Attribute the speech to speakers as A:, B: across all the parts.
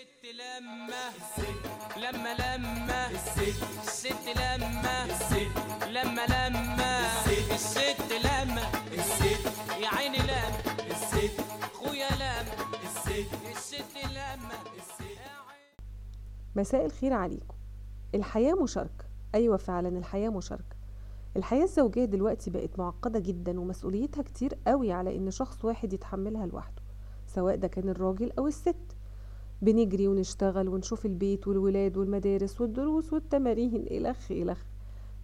A: الست لما لما لما الست لما لما لما الست لما يا عيني لما خويا لما الست لما
B: مساء الخير عليكم. الحياة مشاركة. أيوة فعلا الحياة مشاركة. الحياة الزوجية دلوقتي بقت معقدة جدا ومسؤوليتها كتير قوي على إن شخص واحد يتحملها لوحده سواء ده كان الراجل أو الست. بنجري ونشتغل ونشوف البيت والولاد والمدارس والدروس والتمارين إلخ إلخ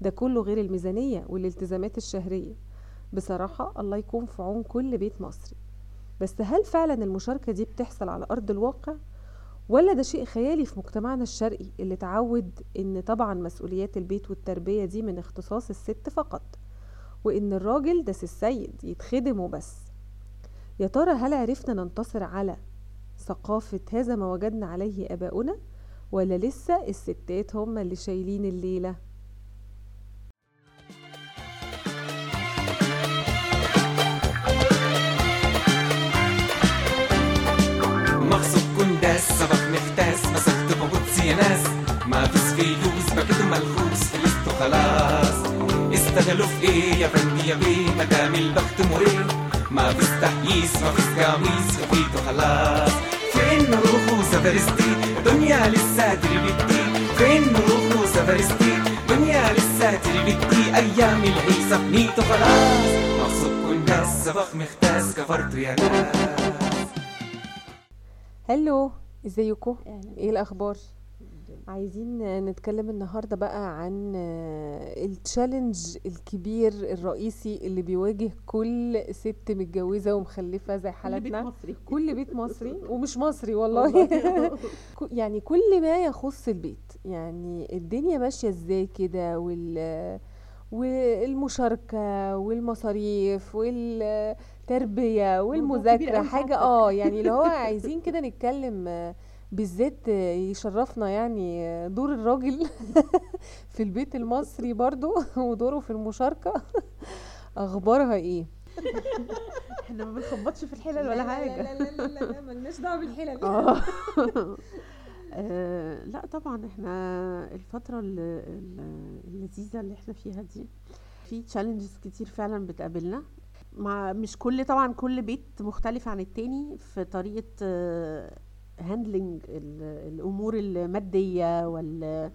B: ده كله غير الميزانية والالتزامات الشهرية. بصراحة الله يكون في عون كل بيت مصري. بس هل فعلا المشاركة دي بتحصل على أرض الواقع؟ ولا ده شيء خيالي في مجتمعنا الشرقي اللي تعود إن طبعا مسؤوليات البيت والتربية دي من اختصاص الست فقط وإن الراجل ده السيد يتخدم وبس يا ترى هل عرفنا ننتصر على ثقافة هذا ما وجدنا عليه آباؤنا ولا لسه الستات هم اللي شايلين الليلة؟
C: مغصوب كنداس سبق مختاس مسكت ببطس يا ناس ما فيش فلوس خلاص. استغلوا في إيه يا فندي يا بيه؟ مدام البخت مريح ما فيش تحييس ما فيش قميص خفيتوا خلاص. فين نروحوا سفرستي دنيا لسه تربتي فين نروحوا سفرستي دنيا لسه تربتي أيام العيسى بنيتوا خلاص. مغصوب كنداس سبق مختاس. كفرتوا يا ناس.
B: هلو ازيكم إيه الأخبار؟ عايزين نتكلم النهارده بقى عن التشالنج الكبير الرئيسي اللي بيواجه كل ست متجوزة ومخلفة زي حالتنا.
D: مصري.
B: كل بيت مصري. ومش مصري والله. يعني كل ما يخص البيت. يعني الدنيا ماشية إزاي كده؟ وال والمشاركة والمصاريف
D: أوي
B: حاجة
D: سعادتك.
B: آه يعني اللي هو عايزين كده نتكلم بالذات آه، يشرفنا يعني آه، دور الراجل في البيت المصري برضو ودوره في المشاركة. أخبارها إيه؟
D: إحنا ما بنخبطش في الحلل ولا حاجة.
B: لا لا لا لا ملناش دعوة بالحلل.
D: آه. آه، لا طبعا إحنا الفترة ال- ال- اللذيذة اللي إحنا فيها دي في challenges كتير فعلا بتقابلنا. مع مش كل طبعا كل بيت مختلف عن التاني في طريقة handling الأمور المادية وال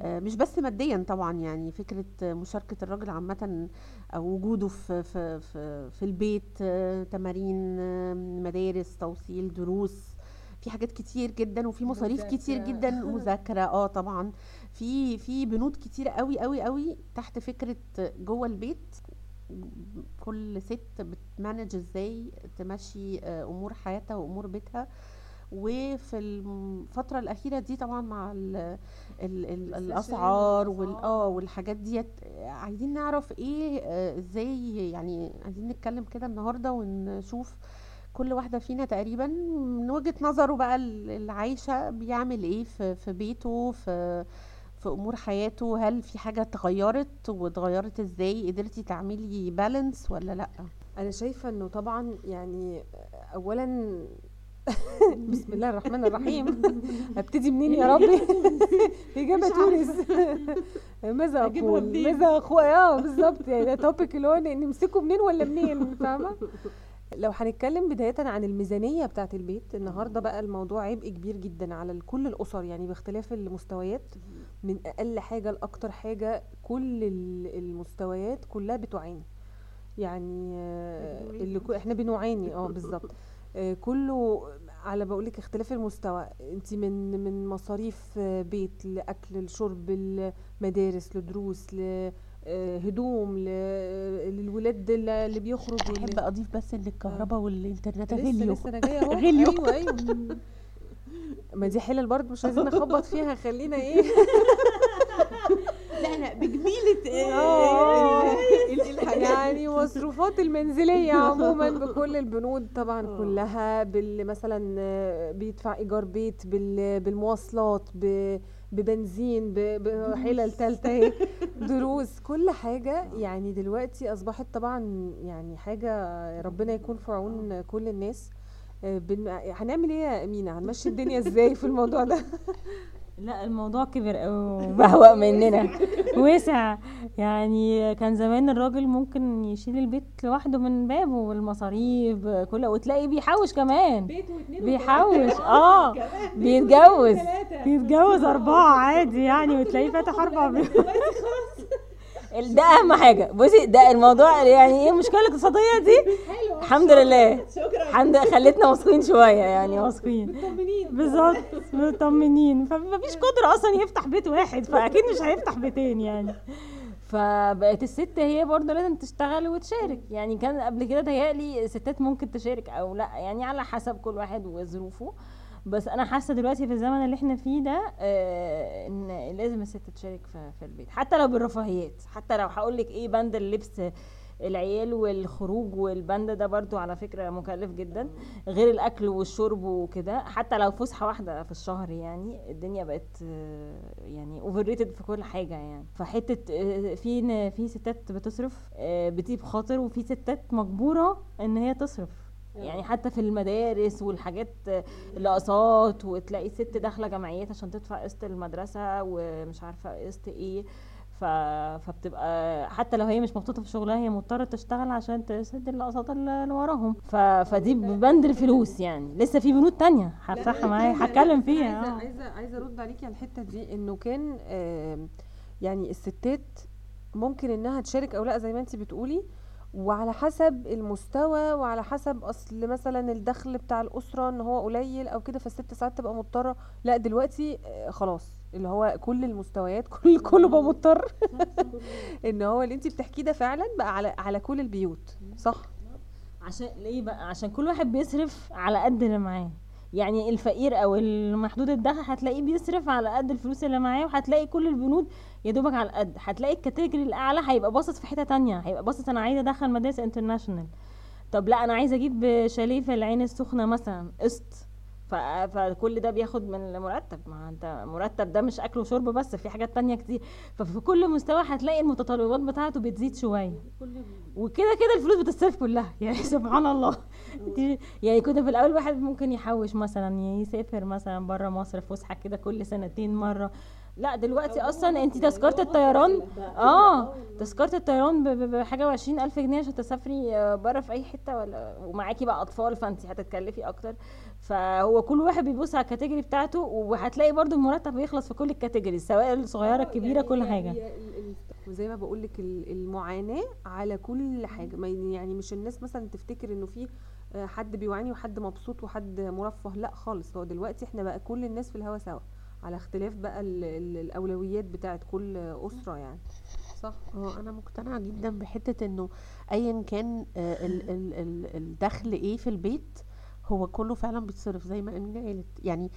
D: آه، مش بس ماديا طبعا يعني فكرة مشاركة الراجل عامة أو وجوده في في في, في البيت آه، تمارين آه، مدارس توصيل دروس في حاجات كتير جدا وفي مصاريف كتير. جدا مذاكرة آه طبعا. في في بنود كتير قوي قوي قوي تحت فكرة جوه البيت. كل ست بتمانج إزاي تمشي آه، أمور حياتها وأمور بيتها. وفي الفترة الأخيرة دي طبعا مع ال ال ال الأسعار وال آه. والحاجات ديت آه، عايزين نعرف إيه آه، إزاي يعني عايزين نتكلم كده النهاردة ونشوف كل واحدة فينا تقريبا من وجهة نظره بقى ال- اللي عايشة بيعمل إيه في في بيته في في أمور حياته هل في حاجة اتغيرت واتغيرت إزاي؟ قدرتي تعملي بالانس ولا لأ؟
B: أنا شايفة إنه طبعا يعني اولا بسم الله الرحمن الرحيم. ابتدي منين يا ربي؟
D: إجابة
B: تونس. ماذا
D: أقول؟
B: ماذا أقول؟ آه بالظبط. يعني ده توبيك اللي هو نمسكه منين ولا منين؟ فاهمة؟ لو هنتكلم بداية عن الميزانية بتاعة البيت النهاردة بقى الموضوع عبء كبير جدا على كل الأسر يعني باختلاف المستويات. من أقل حاجة لأكتر حاجة كل ال- المستويات كلها بتعاني. يعني آه،. اللي إحنا بنعاني. آه بالظبط. كله على بقولك اختلاف المستوى. أنت من من مصاريف آه، بيت لأكل لشرب لمدارس لدروس لهدوم للولاد اللي بيخرجوا
D: أحب أضيف بس إن الكهرباء
B: والإنترنت
D: غليوا
B: لسه أنا جاية أهو.
D: غليوا.
B: أيوه أيوه. ما دي حلل برضه مش عايزين نخبط فيها خلينا
D: إيه؟ أنا بجميلة
B: آه. يعني مصروفات المنزلية عموما بكل البنود طبعا
D: آه.
B: كلها بال مثلا آه، بيدفع إيجار بيت بال- بالمواصلات ببنزين بحلل تالتة اهي دروس كل حاجة يعني دلوقتي أصبحت طبعا يعني حاجة ربنا يكون في عون كل الناس آه،. هنعمل إيه يا أمينة هنمشي الدنيا إزاي في الموضوع ده
E: لا الموضوع كبر قوي وبهوأ مننا. وسع يعني كان زمان الراجل ممكن يشيل البيت لوحده من بابه والمصاريف كلها وتلاقي بيحوش كمان. بيحوش. آه. بيتجوز. بيتجوز أربعة عادي يعني وتلاقيه فاتح أربع بيوت. ده أهم حاجة. بصي ده الموضوع يعني إيه المشكلة الاقتصادية دي؟ الحمد لله. الحمد لله. خلتنا واثقين شوية يعني واثقين. بالظبط. مطمنين. فمفيش قدرة أصلا يفتح بيت واحد فأكيد مش هيفتح بيتين يعني. فبقت الست هي برضه لازم تشتغل وتشارك. يعني كان قبل كده تهيألي الستات ممكن تشارك أو لأ. يعني على حسب كل واحد وظروفه. بس أنا حاسة دلوقتي في الزمن اللي إحنا فيه ده آه إن لازم الست تشارك في, في البيت. حتى لو بالرفاهيات حتى لو هقول لك إيه بند اللبس العيال والخروج والبند ده برضو على فكرة مكلف جدا غير الأكل والشرب وكده. حتى لو فسحة واحدة في الشهر يعني الدنيا بقت آه، يعني overrated في كل حاجة يعني. فحتة آه، في في ستات بتصرف بتجيب خاطر وفي ستات مجبورة إن هي تصرف. يعني حتى في المدارس والحاجات الأقساط وتلاقي ست داخلة جمعيات عشان تدفع قسط المدرسة ومش عارفة قسط إيه. ف... فبتبقى حتى لو هي مش مبسوطة في شغلها هي مضطرة تشتغل عشان تسد الأقساط اللي وراهم. ف... فدي بند الفلوس يعني. لسه في بنود تانية هفتحها معايا هتكلم فيها.
B: عايزة
E: آه.
B: عايزة عايزة أرد عليكي على الحتة دي إنه كان يعني الستات ممكن إنها تشارك أو لأ زي ما انت بتقولي وعلى حسب المستوى وعلى حسب أصل مثلا الدخل بتاع الأسرة إن هو قليل أو كده فالست ساعات تبقى مضطرة. لا دلوقتي آه، خلاص اللي هو كل المستويات كل كله بقى مضطر. إن هو اللي انت بتحكيه ده فعلا بقى على على كل البيوت صح؟
E: عشان ليه بقى؟ عشان كل واحد بيصرف على قد اللي معاه. يعني الفقير أو المحدود الدخل هتلاقيه بيصرف على قد الفلوس اللي معاه وهتلاقي كل البنود يا دوبك على القد هتلاقي ال category الأعلى هيبقى باصص في حتة تانية هيبقى باصص أنا عايزة ادخل مدارس international طب لا أنا عايزة أجيب شاليه في العين السخنة مثلا قسط. فكل ده بياخد من المرتب. ما انت مرتب ده مش أكل وشرب بس في حاجات تانية كتير. ففي كل مستوى هتلاقي المتطلبات بتاعته بتزيد شوية. وكده كده الفلوس بتصرف كلها. يعني سبحان الله. يعني كنا في الأول واحد ممكن يحوش مثلا يسافر مثلا بره مصر فسحة كده كل سنتين مرة. لا دلوقتي أصلا أنت تذكرة الطيران آه تذكرة الطيران بحاجة وعشرين ألف جنيه عشان تسافري آه، بره في أي حتة ولا ومعاكي بقى أطفال فأنت هتتكلفي أكتر. فهو كل واحد بيبص على الكاتيجوري بتاعته وهتلاقي برضو المرتب بيخلص في كل الكاتيجوري سواء الصغيرة الكبيرة كل حاجة.
B: وزي ما بقول لك المعاناة على كل حاجة. ما يعني مش الناس مثلا تفتكر إنه في آه، حد بيعاني وحد مبسوط وحد مرفه لأ خالص. هو دلوقتي إحنا بقى كل الناس في الهوا سوا على اختلاف بقى ال ال الأولويات بتاعت كل أسرة يعني. صح؟
D: آه أنا مقتنعة جدا بحتة إنه ايا كان آه، ال ال ال الدخل إيه في البيت هو كله فعلا بيتصرف زي ما امينه قالت. يعني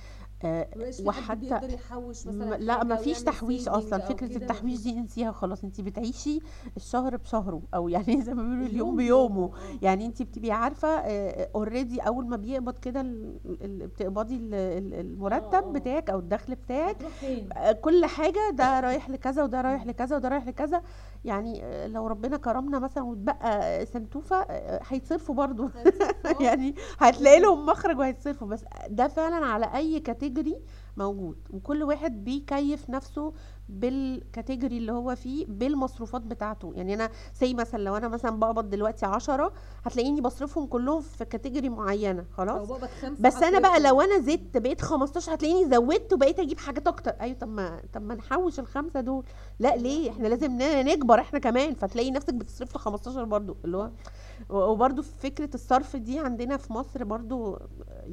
D: آه، وحتى
B: يحوش
D: م- لا ما فيش تحويش أصلا. فكرة التحويش دي انسيها خلاص. انت بتعيشي الشهر بشهره أو يعني زي ما بيقولوا اليوم بيومه. يعني انت بتبقي عارفة اوريدي أول ما بيقبض كده بتقبضي ال- ال- المرتب بتاعك أو الدخل بتاعك آه، كل حاجة ده رايح لكذا وده رايح لكذا وده رايح لكذا. يعني آه، لو ربنا كرمنا مثلا واتبقى سنتوفه آه، هيتصرفوا برضو. يعني هتلاقي لهم مخرج وهيتصرفوا. بس ده فعلا على أي category موجود. وكل واحد بيكيف نفسه بال category اللي هو فيه بالمصروفات بتاعته. يعني أنا زي مثلا لو أنا مثلا بقبض دلوقتي عشرة هتلاقيني بصرفهم كلهم في category معينة. خلاص؟ بس أنا بقى لو أنا زدت بقيت 15 هتلاقيني زودت وبقيت أجيب حاجات أكتر. أيوه طب ما طب ما نحوش الخمسة دول. لا ليه؟ إحنا لازم نكبر إحنا كمان. فتلاقي نفسك بتصرف ل 15 برضو. اللي هو وبرضو فكرة الصرف دي عندنا في مصر برضو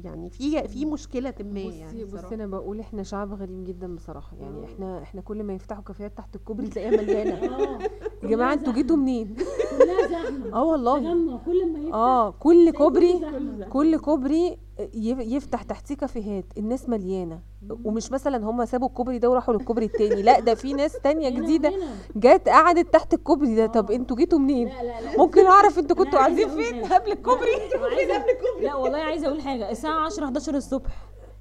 D: يعني في في مشكلة ما يعني
B: بصي بصي. أنا بقول إحنا شعب غريب جدا بصراحة. يعني إحنا إحنا كل ما يفتحوا كافيهات تحت الكوبري تلاقيها مليانة. يا جماعة أنتوا جيتوا منين؟
E: كلها زحمة.
B: آه والله.
E: كل ما يفتح
B: آه كل كوبري. كل كوبري يفتح تحتيه كافيهات الناس مليانة. ومش مثلا هم سابوا الكوبري ده وراحوا للكوبري التاني. لا ده في ناس تانية
E: جديدة.
B: جت قعدت تحت الكوبري ده. طب أنتوا جيتوا منين؟
E: لا لا لا.
B: ممكن أعرف أنتوا كنتوا قاعدين فين. قبل الكوبري؟
E: عايزة لا والله عايزة أقول حاجة. الساعة 10 11 الصبح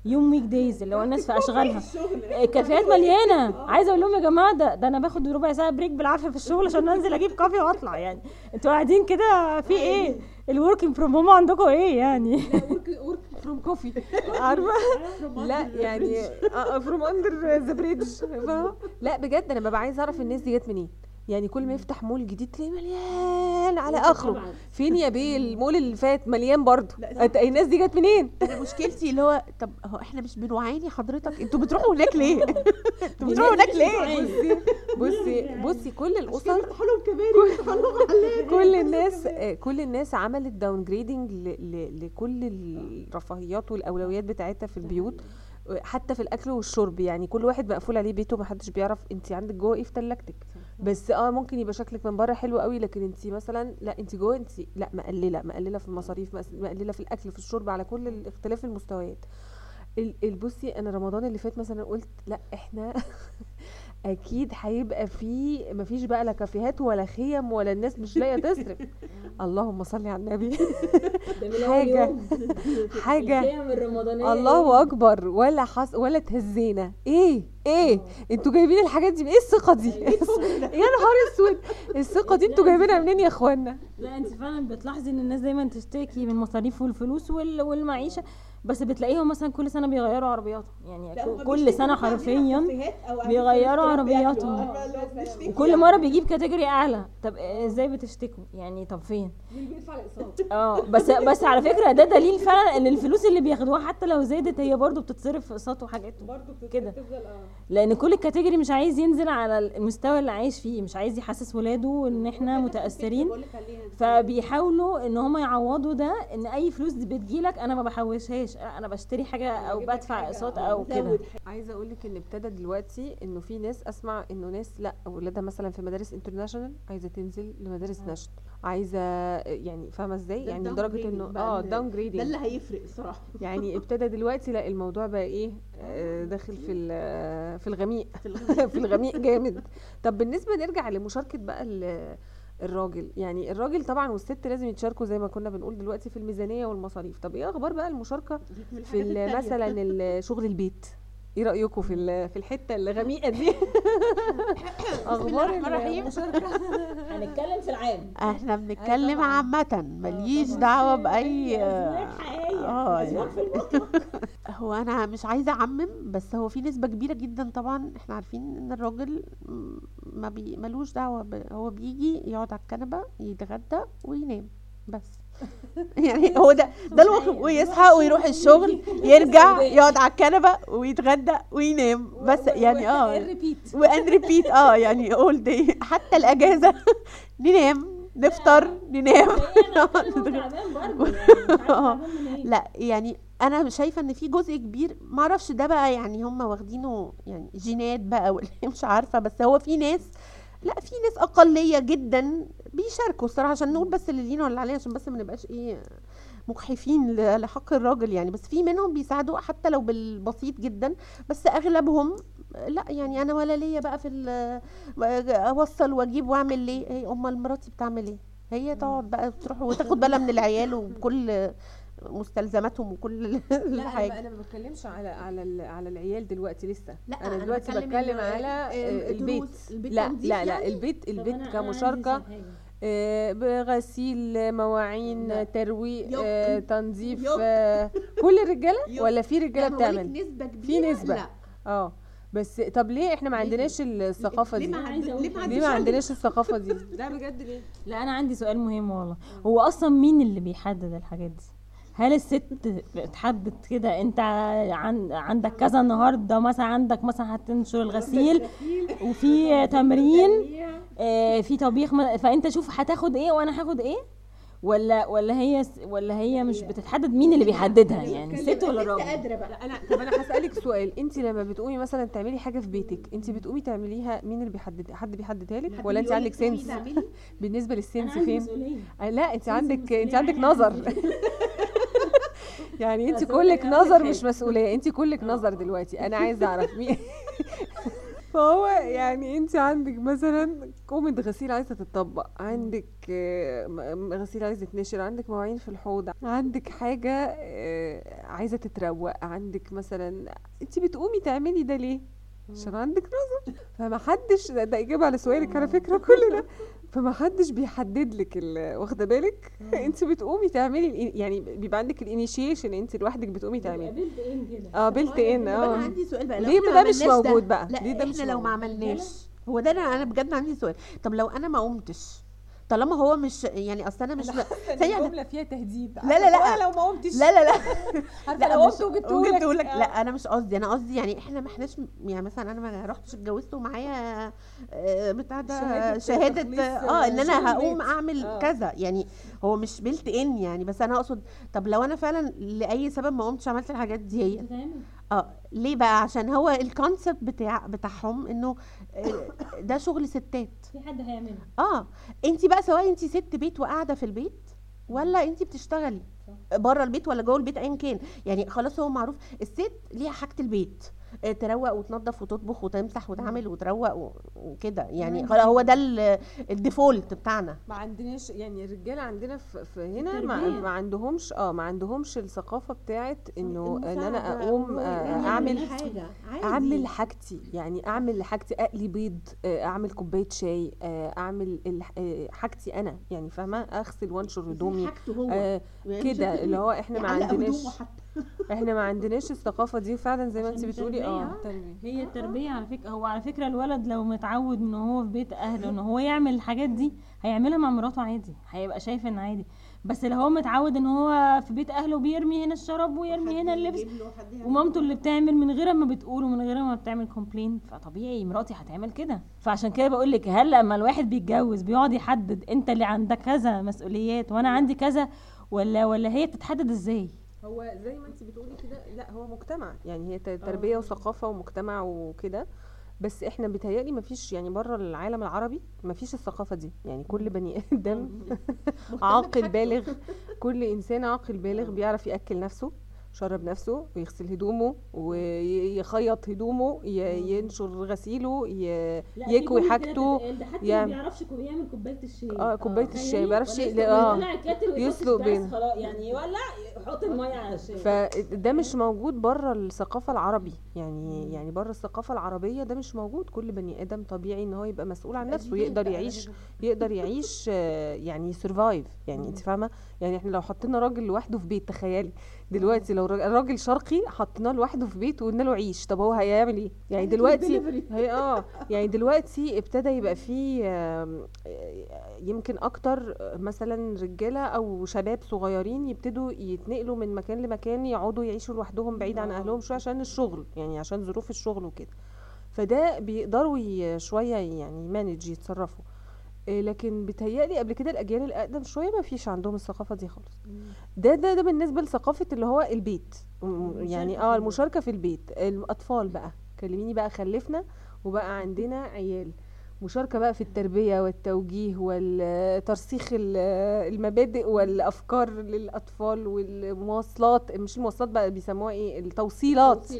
E: يوم weekdays اللي هو الناس في أشغالها. الكافيهات مليانة. عايزة أقول لهم يا جماعة ده, ده أنا باخد ربع ساعة break بالعافية في الشغل عشان أنزل أجيب coffee وأطلع يعني. أنتوا قاعدين كده في إيه؟ ال working from home عندكم إيه يعني؟
B: from coffee عارفة؟ لا يعني from under the bridge لا بجد أنا ببقى عايزة أعرف الناس دي جت منين. يعني كل ما يفتح مول جديد تلاقيه مليان على آخره. فين يا بيه؟ المول اللي فات مليان برضه. الناس دي جت منين؟
D: أنا مشكلتي اللي هو طب هو إحنا مش بنوعاني حضرتك؟ أنتوا بتروحوا هناك ليه؟ أنتوا بتروحوا هناك ليه؟
B: بصي بصي بصي كل الأسر كل الناس آه، كل الناس عملت downgrading لكل الرفاهيات والأولويات بتاعتها في البيوت حتى في الأكل والشرب. يعني كل واحد مقفول عليه بيته محدش بيعرف انت عندك جوه إيه في تلاجتك بس آه ممكن يبقى شكلك من بره حلو قوي لكن انت مثلا لا انت جوه انت لا مقللة مقللة في المصاريف مقللة في الأكل في الشرب على كل اختلاف المستويات. ال- ال- بصي أنا رمضان اللي فات مثلا قلت لا إحنا أكيد هيبقى في مفيش بقى لا كافيهات ولا خيم ولا الناس مش لاقية تصرف اللهم صل على النبي. حاجة
E: حاجة.
B: الله أكبر. ولا حص ولا تهزينا. إيه؟ إيه؟ أنتوا جايبين الحاجات دي من إيه؟ الثقة دي. يا نهار أسود. الثقة دي أنتوا جايبينها منين يا إخوانا؟
E: لا أنت فعلا بتلاحظي إن الناس دايما تشتكي من المصاريف والفلوس وال- والمعيشة. بس بتلاقيهم مثلا كل سنة بيغيروا عربياتهم. يعني كل سنة حرفيا بيغيروا عربياتهم. وكل مرة بيجيب كاتيجوري أعلى. طب إزاي بتشتكوا؟ يعني طب فين؟ آه بس بس على فكرة ده دليل فعلا إن الفلوس اللي بياخدوها حتى لو زادت هي برضو بتتصرف في أقساط وحاجات كده. لأن كل الكاتيجوري مش عايز ينزل على المستوى اللي عايش فيه مش عايز يحسس ولاده إن إحنا متأثرين. فبيحاولوا إن هم يعوضوا ده إن أي فلوس بتجيلك أنا ما بحوشهاش. أنا بشتري حاجة أو بدفع أقساط أو كده.
B: عايزة أقول لك إن ابتدى دلوقتي إنه في ناس أسمع إنه ناس لأ أولادها مثلا في مدارس international عايزة تنزل لمدارس national عايزة يعني فاهمة إزاي؟ يعني لدرجة إنه آه down
D: ده
B: grading
D: اللي هيفرق الصراحه
B: يعني ابتدى دلوقتي لأ الموضوع بقى إيه آه، داخل في ال- في الغميق. في الغميق جامد. طب بالنسبة نرجع لمشاركة بقى ال- الراجل. يعني الراجل طبعا والست لازم يتشاركوا زي ما كنا بنقول دلوقتي في الميزانية والمصاريف. طب إيه أخبار بقى المشاركة في مثلا شغل البيت؟ إيه رأيكم في في الحتة الغميقة دي؟ أخبار
D: الرحمن الرحيم.
E: هنتكلم في العام.
D: إحنا بنتكلم عامة ماليش دعوة بأي آه يعني. هو أنا مش عايزة أعمم بس هو في نسبة كبيرة جدا طبعا إحنا عارفين إن الراجل ما بي ملوش دعوة ب... هو بيجي يقعد على الكنبة يتغدى وينام. بس. يعني هو ده ده الواقع ويصحى ويروح الشغل يرجع يقعد على الكنبة ويتغدى وينام. بس يعني
E: آه
D: وان ريبيت آه يعني اول داي حتى الأجازة. ننام نفطر ننام. لا يعني أنا شايفة إن في جزء كبير ما أعرفش ده بقى يعني هم واخدينه يعني جينات بقى ولا إيه، مش عارفة. بس هو في ناس لا في ناس أقلية جدا بيشاركوا الصراحة عشان نقول بس اللي لينا ولا علينا عشان بس ما نبقاش إيه مجحفين لحق الراجل يعني. بس في منهم بيساعدوا حتى لو بالبسيط جدا بس أغلبهم لا يعني أنا ولا ليا بقى في أوصل وأجيب وأعمل ليه؟ أمال مراتي بتعمل إيه؟ هي تقعد بقى تروح وتاخد بالها من العيال وكل مستلزماتهم وكل
B: لا أنا
D: الحاجة.
B: أنا ما بتكلمش على على ال- على اليال دلوقتي لسه.
D: لا،
B: أنا
D: أنا
B: دلوقتي
D: بتكلم
B: بتكلم على البيت.
D: البيت.
B: لا لا لا
D: يعني؟
B: البيت البيت كمشاركة. آه، بغسيل مواعين
D: لا.
B: ترويق
D: يوك.
B: آه، تنظيف
D: يوك.
B: آه، كل الرجاله
D: يوك.
B: ولا في رجالة
D: لا،
B: بتعمل؟
D: نسبة كبيرة.
B: في نسبة.
D: لا.
B: آه بس طب ليه إحنا ما؟ عندناش
D: الثقافة
B: دي؟
D: ليه ما عندناش
B: الثقافة دي؟ لا بجد ليه؟
E: لا أنا عندي سؤال مهم والله. هو أصلا مين اللي بيحدد الحاجات دي؟ هل الست بتحدد كده؟ انت عن عندك كذا النهارده مثلا عندك مثلا هتنشر الغسيل وفي تمرين آه، في طبيخ فانت شوف هتاخد إيه وأنا هاخد إيه؟ ولا ولا هي ولا هي مش بتتحدد مين اللي بيحددها؟ يعني الست ولا الراجل
B: لا أنا طب أنا هسألك سؤال. أنت لما بتقومي مثلا تعملي حاجة في بيتك أنت بتقومي تعمليها مين اللي بيحددها حد بيحددها لك؟ ولا أنت عندك سنس بالنسبة للسنس فين؟ آه، لا أنت عندك أنت عندك نظر. يعني انت كلك نظر مش مسؤولية انت كلك نظر دلوقتي أنا عايزة أعرف مين. فهو يعني انت عندك مثلا كومة غسيل عايزة تتطبق عندك آه، غسيل عايزة تنشر عندك مواعين في الحوض عندك حاجة آه، عايزة تتروق عندك مثلا انت بتقومي تعملي ده ليه؟ عشان عندك نظر. فما حدش ده, ده إجابة على سؤالك على فكرة كل ده فما حدش بيحدد لك ال- واخدة بالك انت بتقومي تعملي يعني بيبقى عندك الانيشيشن انت لوحدك بتقومي تعملي
E: بيلت ان كده
B: آه بيلت ان
D: طب أنا
B: آه
D: عندي سؤال بقى
B: ليه ده مش موجود بقى؟ ليه ده مش
D: إحنا لو ما؟ عملناش هو ده أنا أنا بجد عندي سؤال طب لو أنا ما قمتش طالما هو مش يعني أصل أنا مش ثانية واحدة.
B: الجملة فيها تهديد.
D: لا لا لا.
B: لو ما قمتش
D: لا لا لا. لا
B: لو
D: مش-
B: قمت وجبت
D: وجبتهولك لا أنا مش قصدي. أنا قصدي يعني إحنا ما إحناش يعني مثلا أنا ما رحتش اتجوزت ومعايا آه، بتاع ده
B: شهادة
D: شهادة
B: تخليص،
D: آه
B: إن
D: أنا هقوم. أعمل
B: آه.
D: كذا. يعني هو مش built in يعني. بس أنا أقصد طب لو أنا فعلا لأي سبب ما قمتش عملت الحاجات دي هي آه ليه بقى؟ عشان هو ال concept بتاع بتاعهم إنه آه، ده شغل ستات.
E: في حد هيعمله.
D: آه انت بقى سواء انت ست بيت وقاعدة في البيت ولا انت بتشتغلي بره البيت ولا جوه البيت ايا كان. يعني خلاص هو معروف الست ليها حاجة البيت. تروق وتنظف وتطبخ وتمسح وتعمل وتروق وكده. يعني خلاص هو ده ال- الديفولت بتاعنا.
B: ما عندناش يعني الرجالة عندنا في, هنا ما. ما عندهمش آه ما عندهمش الثقافة بتاعت إنه
D: إن
B: أنا
D: أقوم
B: آه،
D: يعني
B: أعمل
D: حاجة. عادي.
B: أعمل حاجتي يعني أعمل حاجتي أقلي بيض آه، أعمل كوباية شاي آه، أعمل الح- آه، حاجتي أنا. يعني فاهمة؟ أغسل وأنشر هدومي
D: حاجته هو.
B: آه،
D: مش
B: كده. اللي هو إحنا ما عندناش
D: حتى.
B: إحنا ما عندناش الثقافة دي فعلا زي ما انت بتقولي آه
E: التربية.
B: تربية.
E: هي التربية على فكرة هو على فكرة الولد لو متعود من هو في بيت أهله إن هو يعمل الحاجات دي هيعملها مع مراته عادي هيبقى شايف إن عادي. بس لو هو متعود إن هو في بيت أهله بيرمي هنا الشراب ويرمي هنا اللبس ومامته اللي بتعمل من غير ما بتقول ومن غير ما بتعمل complain فطبيعي مراتي هتعمل كده. فعشان كده بقول لك هل لما الواحد بيتجوز بيقعد يحدد إنت اللي عندك كذا مسؤوليات وأنا عندي كذا ولا ولا هي بتتحدد إزاي؟
B: هو زي ما انت بتقولي كده لا هو مجتمع. يعني هي ت- تربية وثقافة ومجتمع وكده. بس إحنا بيتهيألي مفيش يعني بره العالم العربي مفيش الثقافة دي. يعني كل بني آدم عاقل بالغ. كل إنسان عاقل بالغ بيعرف يأكل نفسه. يشرب نفسه ويغسل هدومه ويخيط هدومه ي- ينشر غسيله يكوي حاجته
E: ده حتى
B: يعمل-
E: ما بيعرفش يعمل كوباية الشاي.
B: آه كوباية
E: تخيلي؟
B: الشاي ما بيعرفش آه.
E: يولع الكاتل
B: يسلق
E: بس
B: بينه.
E: خلاص يعني يولع يحط المية على الشاي.
B: فده مش موجود بره الثقافة العربي. يعني يعني بره الثقافة العربية ده مش موجود. كل بني آدم طبيعي إن هو يبقى مسؤول عن نفسه يقدر يعيش يقدر يعيش آه، يعني سرفايف يعني أنت فاهمة؟ يعني إحنا لو حطينا راجل لوحده في بيت تخيلي. دلوقتي لو راجل- شرقي حطيناه لوحده في بيت وقلنا له عيش. طب هو هيعمل إيه؟ يعني دلوقتي هي آه. يعني دلوقتي ابتدى يبقى فيه آه، يمكن أكتر آه، مثلا رجالة أو شباب صغيرين يبتدوا يتنقلوا من مكان لمكان يقعدوا يعيشوا لوحدهم بعيد عن أهلهم شوية عشان الشغل يعني عشان ظروف الشغل وكده. فده بيقدروا شوية يعني مانج يتصرفوا. لكن بيتهيألي قبل كده الأجيال الأقدم شوية ما فيش عندهم الثقافة دي خالص. ده ده ده بالنسبة لثقافة اللي هو البيت. يعني آه المشاركة في البيت. الأطفال بقى. كلميني بقى خلفنا وبقى عندنا عيال. مشاركة بقى في التربية والتوجيه والترسيخ ال- المبادئ والأفكار للأطفال والمواصلات. مش المواصلات بقى بيسموها إيه؟ التوصيلات.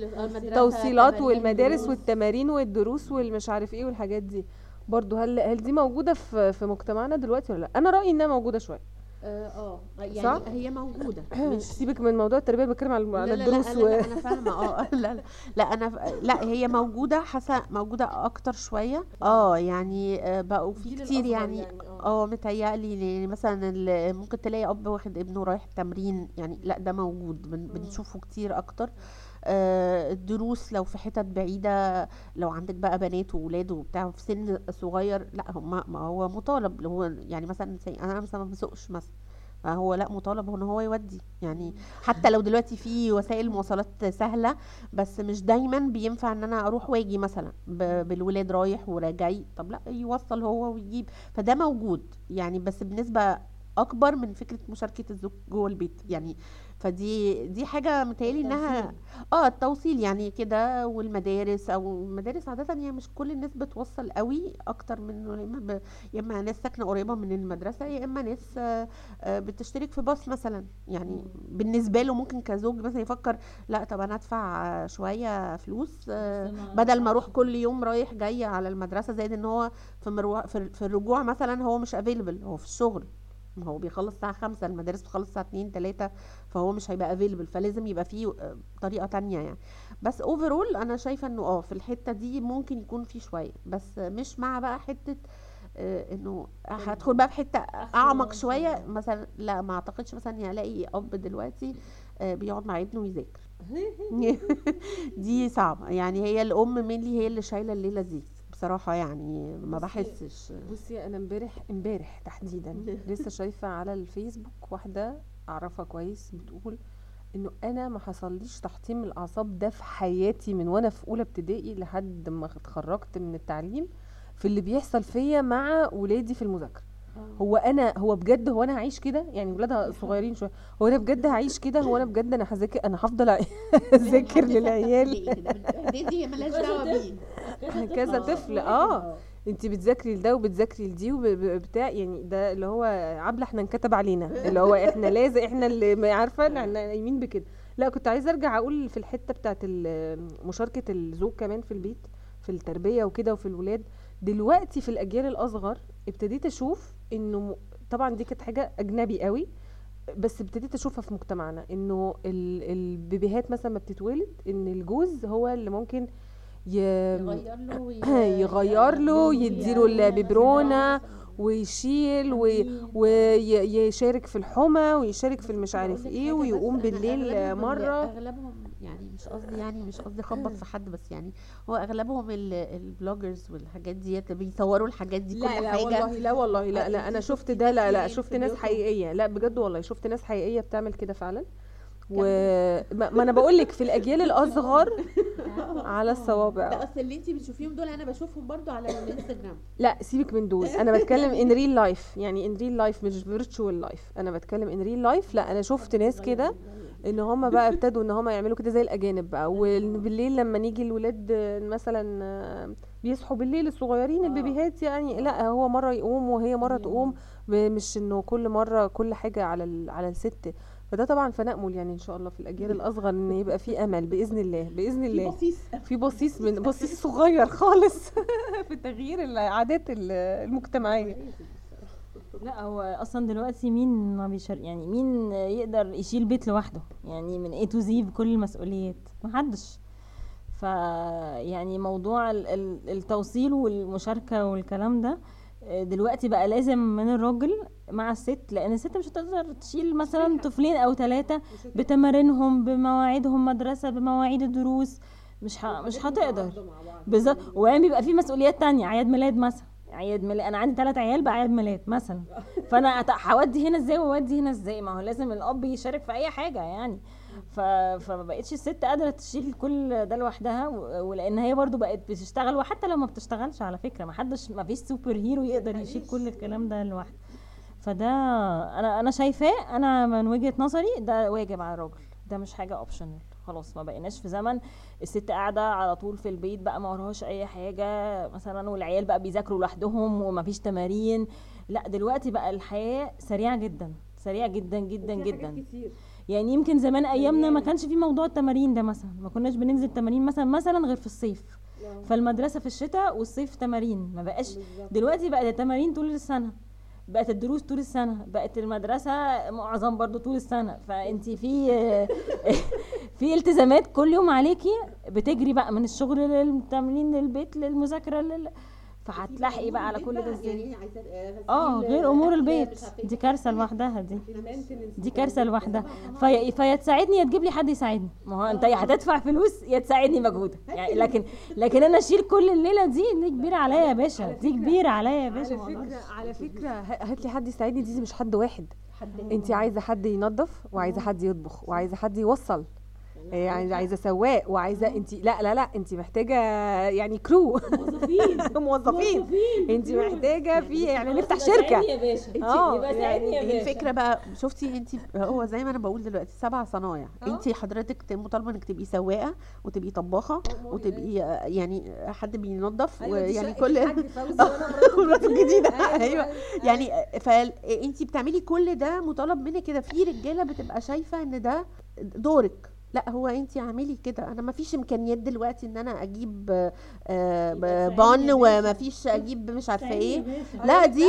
B: التوصيلات والمدارس والتمارين والدروس والمش عارف إيه والحاجات دي. برضو هل هل دي موجودة في في مجتمعنا دلوقتي ولا لأ؟ أنا رأيي إنها موجودة شوية.
D: آه يعني
B: صح؟
D: هي موجودة.
B: مش سيبك من موضوع التربية بتكلم على على
D: لا لا
B: الدروس
D: لا, لا,
B: و...
D: لا أنا فاهمة. آه لا لا لا أنا ف- لا هي موجودة حاسة موجودة أكتر شوية. آه يعني آه، بقوا في كتير يعني.
B: يعني، آه.
D: آه متهيألي يعني مثلا ممكن تلاقي أب واخد ابنه رايح تمرين يعني لأ ده موجود. بن- بنشوفه كتير أكتر. آه، الدروس لو في حتت بعيدة لو عندك بقى بنات وولاد وبتاع في سن صغير لا هم ما هو مطالب. اللي هو يعني مثلا أنا مثلا ما بسوقش مثلا فهو لا مطالب إن هو يودي. يعني حتى لو دلوقتي في وسائل مواصلات سهلة بس مش دايما بينفع إن أنا أروح وأجي مثلا بالولاد رايح وراجعي. طب لا يوصل هو ويجيب. فده موجود. يعني بس بنسبة أكبر من فكرة مشاركة الزوج جوه البيت. يعني فدي دي حاجة متهيألي إنها آه التوصيل يعني كده والمدارس أو المدارس عادة يعني مش كل الناس بتوصل قوي أكتر من يا إما ب- يا إما ناس ساكنة قريبة من المدرسة يا إما ناس آه، بتشترك في باص مثلا. يعني بالنسبة له ممكن كزوج مثلا يفكر لا طب أنا أدفع شوية فلوس آه، بدل ما أروح كل يوم رايح جاي على المدرسة زائد إن هو في في الرجوع مثلا هو مش available هو في الشغل. ما هو بيخلص الساعة خمسة المدارس بتخلص الساعة اتنين تلاتة فهو مش هيبقى available فلازم يبقى فيه آه، طريقة تانية يعني. بس overall أنا شايفة إنه آه في الحتة دي ممكن يكون في شوية. بس مش مع بقى حتة آه، إنه هدخل بقى في حتة أعمق شوية. مثلا لا ما أعتقدش مثلا إني الاقي أب دلوقتي آه، بيقعد مع ابنه ويذاكر. دي صعبة. يعني هي الأم مينلي هي اللي شايلة الليلة دي. بصراحة يعني ما بحسش.
B: بصي أنا امبارح امبارح تحديدا لسه شايفة على الفيسبوك واحدة أعرفها كويس بتقول إنه أنا ما حصليش تحطيم الأعصاب ده في حياتي من وأنا في أولى ابتدائي لحد ما اتخرجت من التعليم في اللي بيحصل فيا مع ولادي في المذاكرة. هو أنا هو بجد هو أنا هعيش كده؟ يعني ولادها صغيرين شوية. هو أنا بجد هعيش كده؟ هو أنا بجد أنا هذاكر أنا هفضل أذاكر للعيال؟
D: دي مالهاش دعوة بيه
B: كذا طفل. آه. انت بتذاكري لده وبتذاكري لدي وبتاع يعني ده اللي هو عبلة إحنا انكتب علينا. اللي هو إحنا لازم إحنا اللي ما عارفة إحنا قايمين بكده. لا كنت عايزة ارجع أقول في الحتة بتاعت مشاركة الزوج كمان في البيت في التربية وكده وفي الولاد. دلوقتي في الأجيال الأصغر ابتديت أشوف إنه طبعا دي كانت حاجة أجنبي قوي بس ابتديت أشوفها في مجتمعنا. إنه ال- البيبيهات مثلا ما بتتولد إن الجوز هو اللي ممكن ي...
D: يغير له وي-
B: يغير له يديله الببرونه ويشيل وي- ويشارك في الحمى ويشارك في المش عارف إيه ويقوم بالليل مرة.
D: أغلبهم يعني مش قصدي يعني مش قصدي أخبط في حد بس يعني هو أغلبهم ال- ال bloggers والحاجات ديت بيصوروا الحاجات دي كل
B: لا لا
D: حاجة.
B: والله لا والله لا لا
D: أنا
B: شفت ده لا لا
D: يعني
B: شفت ناس؟ حقيقية. لا بجد والله شفت ناس حقيقية بتعمل كده فعلا. وما ما أنا بقول لك في الأجيال الأصغر على
D: لا
B: الصوابع
D: أصل اللي انت بتشوفيهم دول أنا بشوفهم برضو على الإنستجرام.
B: لا سيبك من دول. أنا بتكلم in real life يعني in real life مش virtual life أنا بتكلم in real life لا أنا شفت ناس كده إن هم بقى ابتدوا إن هم يعملوا كده زي الأجانب بقى. وبالليل لما نيجي الولاد مثلا آه، بيصحوا بالليل الصغيرين البيبيهات يعني لا هو مرة يقوم وهي مرة تقوم. مش إنه كل مرة كل حاجة على على الست. فده طبعا فنأمل يعني إن شاء الله في الأجيال الأصغر إن يبقى في أمل بإذن الله بإذن الله.
D: بصيص.
B: في بصيص من بصيص صغير خالص في تغيير العادات ال- المجتمعية.
E: لا هو أصلا دلوقتي مين ما بيشار يعني مين يقدر يشيل بيت لوحده؟ يعني من A to Z بكل المسؤوليات. محدش. ف يعني موضوع ال- ال- التوصيل والمشاركة والكلام ده دلوقتي بقى لازم من الراجل مع الست لأن الست مش هتقدر تشيل مثلا طفلين أو ثلاثة بتمارينهم بمواعيدهم مدرسة بمواعيد الدروس. مش ه... مش هتقدر. بالظبط. وبعدين بيبقى في مسؤوليات تانية أعياد ميلاد مثلا. عيد ميلاد أنا عندي ثلاث عيال بقى عيد ميلاد مثلا. فأنا هودي هنا إزاي وأودي هنا إزاي؟ ما هو لازم الأب يشارك في أي حاجة يعني. فما بقتش الست قادرة تشيل كل ده لوحدها. ولأن هي برضو بقت بتشتغل وحتى لو ما بتشتغلش على فكرة ما حدش ما فيش super hero يقدر يشيل كل الكلام ده لوحده. فده أنا أنا شايفاه أنا من وجهة نظري ده واجب على الراجل. ده مش حاجة optional خلاص ما بقيناش في زمن الست قاعدة على طول في البيت بقى ما وراهاش أي حاجة مثلا والعيال بقى بيذاكروا لوحدهم وما فيش تمارين. لأ دلوقتي بقى الحياة سريعة جدا سريعة جدا جدا جدا. يعني يمكن زمان أيامنا ما كانش في موضوع التمارين ده مثلا ما كناش بننزل تمارين مثلا مثلا غير في الصيف. فالمدرسة في الشتاء والصيف تمارين ما بقاش دلوقتي بقت التمارين طول السنة. بقت الدروس طول السنة. بقت المدرسة معظم برضو طول السنة. فانت في في التزامات كل يوم عليكي بتجري بقى من الشغل للتمرين للبيت للمذاكرة لل... فهتلاحقي بقى على كل ده إزاي؟ آه غير أمور البيت. دي كارثة لوحدها دي. دي كارثة لوحدها. في فيا تساعدني يا تجيب لي حد يساعدني. ما هو انت يا هتدفع فلوس يا تساعدني مجهودك. يعني لكن لكن أنا أشيل كل الليلة دي دي كبيرة عليا يا باشا. دي كبيرة عليا يا باشا
B: على
E: فكرة.
B: على فكرة هات لي حد يساعدني دي مش حد واحد. انت عايزة حد ينظف وعايزة حد يطبخ وعايزة حد يوصل. يعني عايزه سواق وعايزة انت لا لا لا انت محتاجة يعني كرو موظفين. موظفين. انت محتاجة في يعني نفتح شركة.
E: يا باشا. آه
D: هي
E: باشا.
D: الفكرة بقى شفتي انت هو زي ما أنا بقول دلوقتي سبع صنايع. انت حضرتك مطالبه إنك تبقي سواقة وتبقي طباخة وتبقي آه، يعني حد بينظف ويعني كل مراته الجديدة. أيوه يعني فانت بتعملي كل ده مطالب منك كده. في رجالة بتبقى شايفة إن ده دورك. لا هو انت اعملي كده. أنا ما فيش إمكانيات دلوقتي إن أنا أجيب آه، آه، بان وما فيش أجيب مش عارفة إيه. لا دي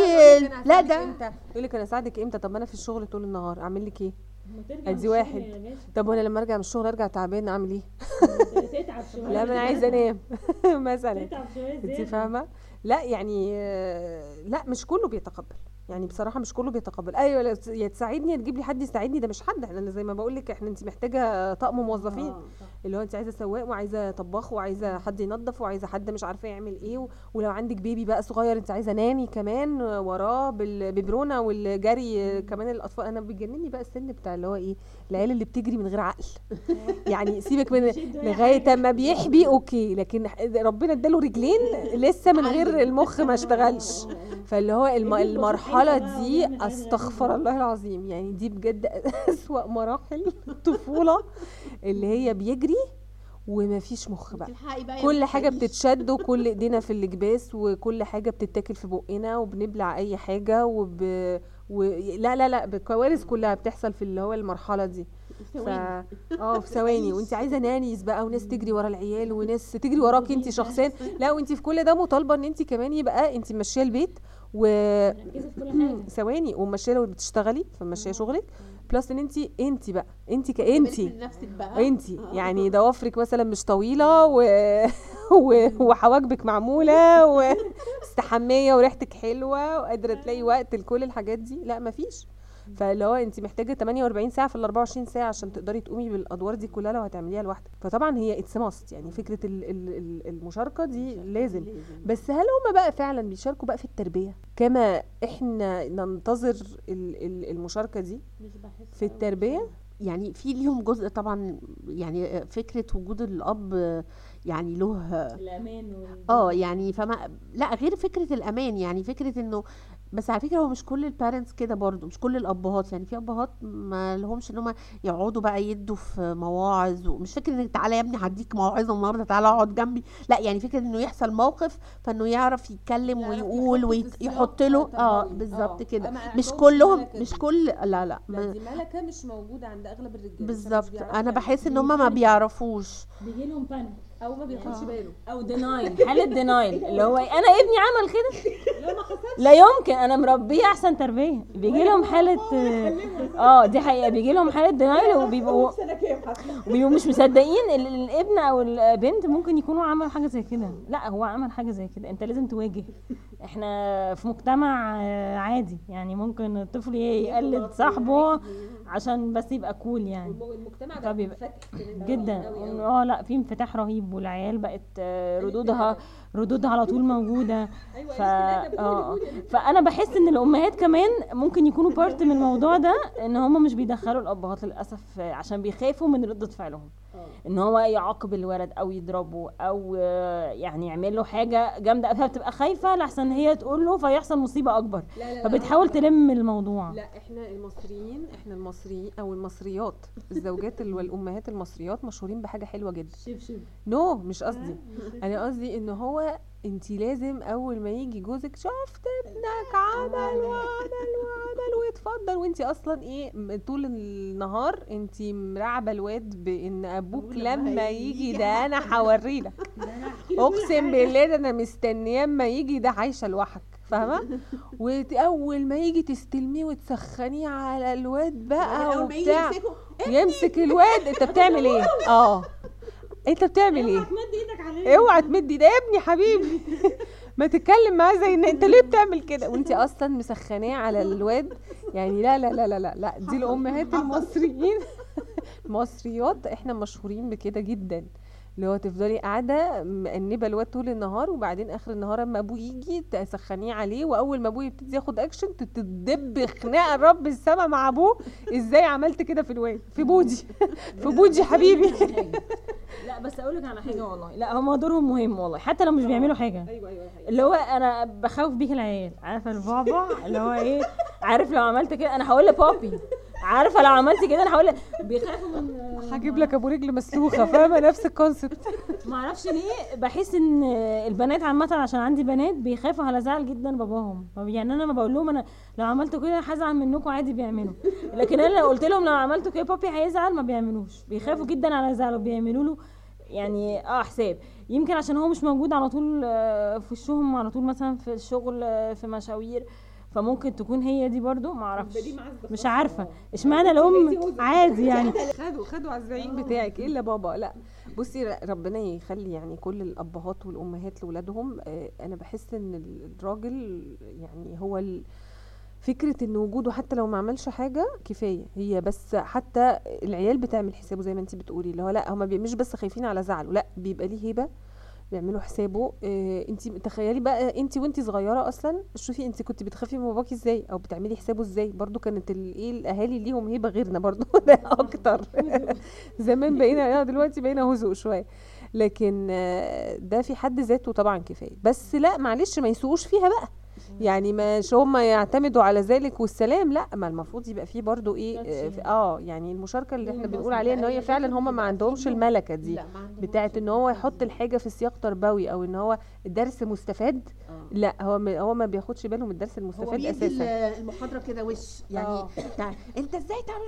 D: لا ده
B: يقول لك أنا اساعدك إمتى؟ طب ما أنا في الشغل طول النهار. أعمل لك إيه أدي واحد. طب وأنا لما أرجع من الشغل أرجع تعبان أعمل إيه؟ لا ما أنا عايزة أنام. مثلا. انت فاهمة؟ لا يعني آه، لا مش كله بيتقبل. يعني بصراحة مش كله بيتقبل. أيوه يا تساعدني يا تجيب لي حد يساعدني ده مش حد. إحنا زي ما بقول لك إحنا انت محتاجة طقم موظفين. اللي هو انت عايزة سواق وعايزة طباخ وعايزة حد ينظف وعايزة حد مش عارفة يعمل إيه ولو عندك بيبي بقى صغير انت عايزة ناني كمان وراه بالببرونه والجري كمان الأطفال. أنا بيجنني بقى السن بتاع اللي هو إيه العيال اللي بتجري من غير عقل. يعني سيبك من لغاية اما بيحبي أوكي. لكن ربنا اداله رجلين لسه من غير المخ ما اشتغلش. فاللي هو الم... المرحلة دي أستغفر الله العظيم. يعني دي بجد أسوأ مراحل الطفولة اللي هي بيجري ومفيش مخ بقى. كل
D: حاجة.
B: بتتشد وكل إيدينا في الجباس وكل حاجة بتتاكل في بقنا وبنبلع أي حاجة وب... و... لا لا لا بكوارث كلها بتحصل في اللي هو المرحلة دي. ف... آه في ثواني. وأنت عايزة نانيز بقى وناس تجري ورا العيال وناس تجري وراك أنت شخصيا. لا وأنت في كل ده مطالبة إن أنت كمان يبقى أنت ماشية البيت و ثواني وماشيه لو بتشتغلي فماشيه شغلك. بلس إن انت انت بقى انت كانت انت يعني ضوافرك مثلا مش طويلة و... و... وحواجبك معمولة واستحميه وريحتك حلوة وقادرة تلاقي وقت لكل الحاجات دي. لا مفيش. فاللي هو انت محتاجة 48 ساعة في ال 24 ساعة عشان تقدري تقومي بالأدوار دي كلها لو هتعمليها لوحدك. فطبعا هي it's must يعني فكرة ال... ال... ال- المشاركة دي لازم. بس هل هم بقى فعلا بيشاركوا بقى في التربية؟ كما إحنا ننتظر ال... ال- المشاركة دي في التربية؟
D: يعني في ليهم جزء طبعا يعني فكرة وجود الأب يعني له
E: الأمان
D: آه يعني فما لا غير فكرة الأمان يعني فكرة إنه بس على فكرة هو مش كل ال parents كده برضو مش كل الأبهات يعني في أبهات ما لهمش إن هم يقعدوا بقى يدوا في مواعظ ومش فكرة إنك تعالى يا ابني هديك موعظه النهارده تعالى أقعد جنبي لا يعني فكرة إنه يحصل موقف فإنه يعرف يتكلم ويقول ويحط له
B: آه.
D: بالظبط
B: آه.
D: كده مش كلهم مش. كل لا لا ما-
B: دي ملكه مش موجودة عند أغلب الرجالة
D: بالظبط
B: أنا.
D: بحس إن هم ما بيعرفوش
E: بيجي لهم panic
B: أو ما بياخدش باله.
E: أو denial حالة denial اللي هو أنا ابني عمل كده؟ لا يمكن. أنا مربيه أحسن تربية. بيجي لهم حالة آه دي حقيقة. بيجي لهم حالة دينايل وبيبقوا وبيبقوا مش مصدقين ال- الابن أو البنت ممكن يكونوا عملوا حاجة زي كده. لا هو عمل حاجة زي كده. أنت لازم تواجه. إحنا في مجتمع آه، عادي. يعني ممكن الطفل يقلد صاحبه. عشان بس يبقى كول يعني.
B: المجتمع بقى منفتح
E: جدا. آه لا في انفتاح رهيب والعيال بقت آه، ردودها ردودها على طول موجودة. ف... آه فأنا بحس إن الأمهات كمان ممكن يكونوا part من الموضوع ده إن هم مش بيدخلوا الأبهات للأسف آه، عشان بيخافوا من ردة فعلهم. إن هو يعاقب الولد أو يضربه أو آه، يعني يعمل له حاجة جامدة فبتبقى خايفة لحسن هي تقول له فيحصل مصيبة أكبر.
B: لا لا
E: فبتحاول تلم الموضوع.
B: لا إحنا المصريين إحنا المصريين أو المصريات الزوجات ال- والأمهات المصريات مشهورين بحاجة حلوة جدا. no مش قصدي. أنا قصدي إن هو انت لازم اول ما يجي جوزك شفت ابنك عمل وعمل وعمل ويتفضل. وانت أصلا إيه طول النهار انت مرعبه الواد بان أبوك لما يجي ده أنا هوري لك أقسم بالله ده أنا مستنياه أما يجي ده عايشة لوحدك فاهمة؟ واول ما يجي تستلميه وتسخنيه على الواد بقى وبتاع. يمسك الواد. أنت بتعمل إيه؟ آه. انت بتعمل إيه؟ اوعى تمد إيدك يا ابني حبيبي. ما تتكلم معاه زي ان انت ليه بتعمل كده؟ وانت أصلا مسخناه على الواد. يعني لا لا لا لا لا, لا. دي الامهات المصريين. المصريات إحنا مشهورين بكده جدا. اللي هو تفضلي قاعدة مأنبه الواد طول النهار وبعدين آخر النهار أما أبوه يجي تسخنيه عليه وأول ما أبوه يبتدي ياخد اكشن تتدب خناقة رب السما مع أبوه إزاي عملت كده في الواد؟ في بودي. في بودي حبيبي.
E: لا بس أقول لك على حاجة والله. لا هم دورهم مهم والله. حتى لو مش بيعملوا حاجة.
B: أيوه أيوه.
E: اللي هو أنا بخوف بيك العيال. عارفة البعبع؟ اللي هو إيه؟ عارف لو عملت كده أنا هقول لبابي. عارفة لو عملت كده أنا هقول بيخافوا من
B: هجيب لك أبو رجل مسلوخه فاهمة؟ نفس الكونسبت
E: ما أعرفش ليه بحس إن البنات عامة عشان عندي بنات بيخافوا على زعل جدا باباهم. يعني أنا ما بقول لهم أنا لو عملتوا كده هزعل منكم عادي بيعملوا. لكن أنا لو قلت لهم لو عملتوا كده بابي هيزعل ما بيعملوش. بيخافوا جدا على زعله بيعملوا له يعني آه حساب. يمكن عشان هو مش موجود على طول آه، في وشهم على طول مثلا في الشغل آه، في مشاوير. فممكن تكون هي دي برضو؟ ما أعرفش. مش عارفة. اشمعنى الأم؟ عادي يعني.
B: خدوا خدوا على الزعيم بتاعك. إلا بابا؟ لا. بصي ربنا يخلي يعني كل الأبهات والأمهات لاولادهم آه، أنا بحس إن ال- الراجل يعني هو ال- فكرة إن وجوده حتى لو ما عملش حاجة كفاية. هي بس حتى العيال بتعمل حسابه زي ما انت بتقولي اللي هو لا هما مش بس خايفين على زعله لا بيبقى ليه هيبة بيعملوا حسابه. إيه انت تخيلي بقى انت وانت صغيرة أصلا شوفي انت كنت بتخافي من باباكي إزاي أو بتعملي حسابه إزاي. برضو كانت ال- إيه الأهالي ليهم هيبة غيرنا برضو ده أكتر. زمان بقينا آه دلوقتي بقينا هزوء شوية. لكن آه، ده في حد ذاته طبعا كفاية. بس لا معلش ما يسوقوش فيها بقى. يعني مش هم يعتمدوا على ذلك والسلام لأ ما المفروض يبقى فيه برضو إيه آه، في- آه يعني المشاركة اللي إحنا بنقول عليها إن هي فعلا هم ما عندهمش الملكة دي. بتاعت إن هو يحط الحاجة في سياق تربوي أو إن هو الدرس مستفاد لأ هو ما هو ما بياخدش باله من الدرس المستفاد أساسا.
D: ال- المحاضرة كده وش يعني
B: آه.
D: أنت إزاي تعمل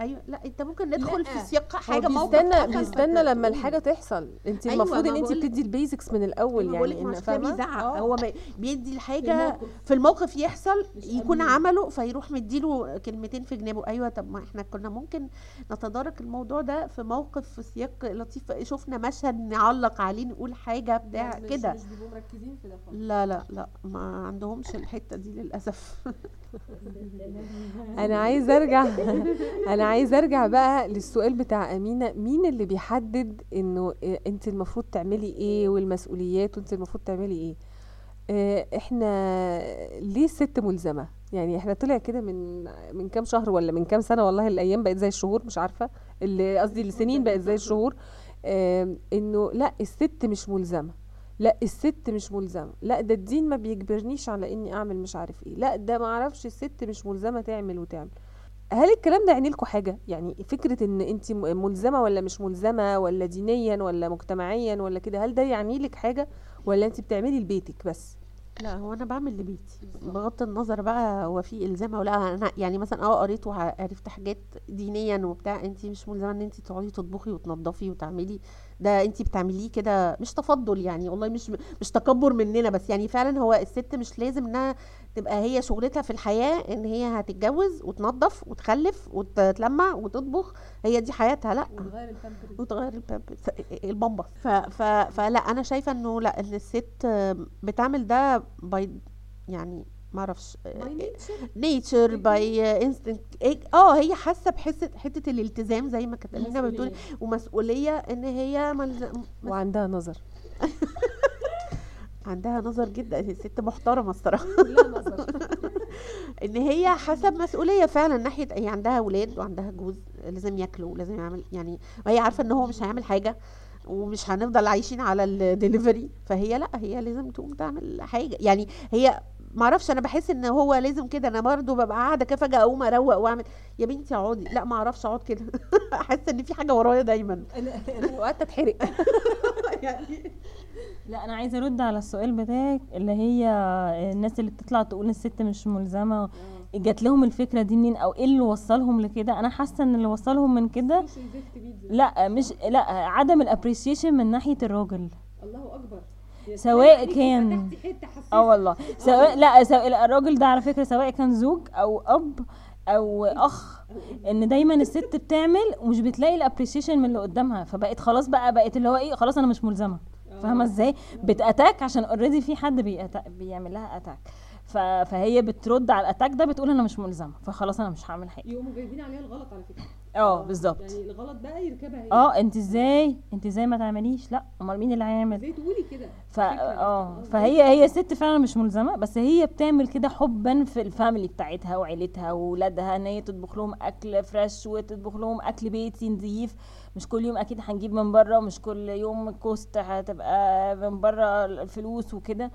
D: أيوه لأ أنت ممكن ندخل في. سياق حاجة موقف
B: بيستنى بيستنى لما. الحاجة تحصل. أنت
D: أيوة،
B: المفروض إن
D: أنت
B: بتدي البيزكس من الأول
D: أيوة
B: يعني
D: فاهمة؟
B: آه.
D: هو بيدي
E: الحاجة
D: في الموقف يحصل
E: مش
D: يكون. عمله فيروح مديله كلمتين في جنابه. أيوه طب ما إحنا كنا ممكن نتدارك الموضوع ده في موقف في سياق لطيف. شفنا مشهد نعلق عليه نقول حاجة بتاع كده.
B: بيبقوا مركزين في ده
D: لا لا لا ما عندهمش الحتة دي للأسف.
B: أنا عايزه أرجع أنا عايزه أرجع بقى للسؤال بتاع أمينة. مين اللي بيحدد إنه أنت المفروض تعملي إيه والمسؤوليات وأنت المفروض تعملي إيه؟ إحنا ليه الست ملزمة؟ يعني إحنا طلع كده من من كام شهر ولا من كام سنة والله الأيام بقت زي الشهور مش عارفة. اللي قصدي السنين بقت زي الشهور. إنه لا الست مش ملزمة. لا الست مش ملزمة. لا ده الدين ما بيجبرنيش على إني أعمل مش عارف إيه. لا ده ما أعرفش الست مش ملزمة تعمل وتعمل. هل الكلام ده يعني لكم حاجة؟ يعني فكرة إن أنت ملزمة ولا مش ملزمة ولا دينيا ولا مجتمعيا ولا كده هل ده يعني لك حاجة؟ ولا أنت بتعملي لبيتك بس؟
D: لا هو أنا بعمل لبيتي. بغض النظر بقى هو في إلزام ولا لأ. أنا يعني مثلا آه قريت وعرفت حاجات دينيا وبتاع انت مش ملزمة إن انت تقعدي تطبخي وتنظفي وتعملي. ده انت بتعمليه كده مش تفضل يعني والله مش مش تكبر مننا بس يعني فعلا هو الست مش لازم إنها تبقى هي شغلتها في الحياة إن هي هتتجوز وتنظف وتخلف وتتلمع وتطبخ هي دي حياتها لأ. وتغير البامبرز. البامبا ف ف فلأ أنا شايفة إنه لأ إن الست بتعمل ده by يعني ما أعرفش nature by instinct آه هي حاسة بحس حتة الالتزام زي ما كانت امينه بتقول ومسؤولية إن هي ملزم
B: وعندها نظر.
D: عندها نظر جدا. هي ست محترمة الصراحة. إن هي حاسة بمسؤولية فعلا ناحية هي عندها أولاد وعندها جوز لازم ياكلوا ولازم يعمل يعني وهي عارفة إن هو مش هيعمل حاجة ومش هنفضل عايشين على الدليفري فهي لأ هي لازم تقوم تعمل حاجة. يعني هي ما أعرفش أنا بحس إن هو لازم كده. أنا برضو ببقى قاعدة كده فجأة أقوم أروق وأعمل. يا بنتي اقعدي. لا ما أعرفش أقعد كده. أحس إن في حاجة ورايا دايما.
B: أنا أنا اوقات اتحرق
E: لا أنا عايزة أرد على السؤال بتاعك اللي هي الناس اللي بتطلع تقول الست مش ملزمة. جات لهم الفكرة دي منين؟ أو إيه اللي وصلهم لكده؟ أنا حاسة إن اللي وصلهم من كده لا مش لا عدم ال appreciation من ناحية الراجل.
B: الله أكبر.
E: سواء كان آه والله. سواء لا سواء الراجل ده على فكرة سواء كان زوج أو أب أو أخ إن دايما الست بتعمل ومش بتلاقي ال appreciation من اللي قدامها. فبقت خلاص بقى بقت اللي هو إيه خلاص أنا مش ملزمة. فاهمة إزاي؟ بت attack عشان already في حد بيعمل لها attack. فهي بترد على ال attack ده بتقول أنا مش ملزمة. فخلاص أنا مش هعمل حاجة.
B: يقوموا جايبين عليها الغلط على فكرة.
E: آه بالظبط.
B: يعني الغلط بقى يركبها هي.
E: آه انت إزاي؟ انت إزاي ما تعمليش؟ لأ أمال مين اللي هيعمل؟
B: إزاي تقولي كده؟
E: ف آه فهي هي ست فعلا مش ملزمة بس هي بتعمل كده حبا في ال family بتاعتها وعيلتها واولادها إن هي تطبخ لهم أكل fresh وتطبخ لهم أكل بيتي نظيف. مش كل يوم أكيد هنجيب من بره ومش كل يوم cost هتبقى من بره الفلوس وكده.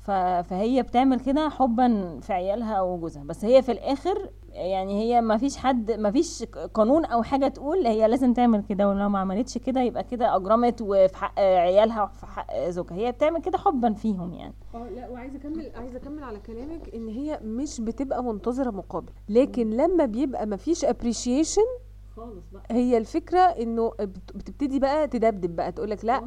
E: ف- فهي بتعمل كده حبا في عيالها وجوزها. بس هي في الآخر يعني هي ما فيش حد ما فيش قانون أو حاجة تقول هي لازم تعمل كده ولو ما عملتش كده يبقى كده أجرمت وفي حق عيالها وفي حق زوجها. هي بتعمل كده حبا فيهم يعني.
B: آه لا وعايزة أكمل عايزة أكمل على كلامك إن هي مش بتبقى منتظرة مقابل. لكن لما بيبقى مفيش ابريشيشن
E: خالص بقى.
B: هي الفكرة إنه بت- بتبتدي بقى تدبدب بقى تقول لك لا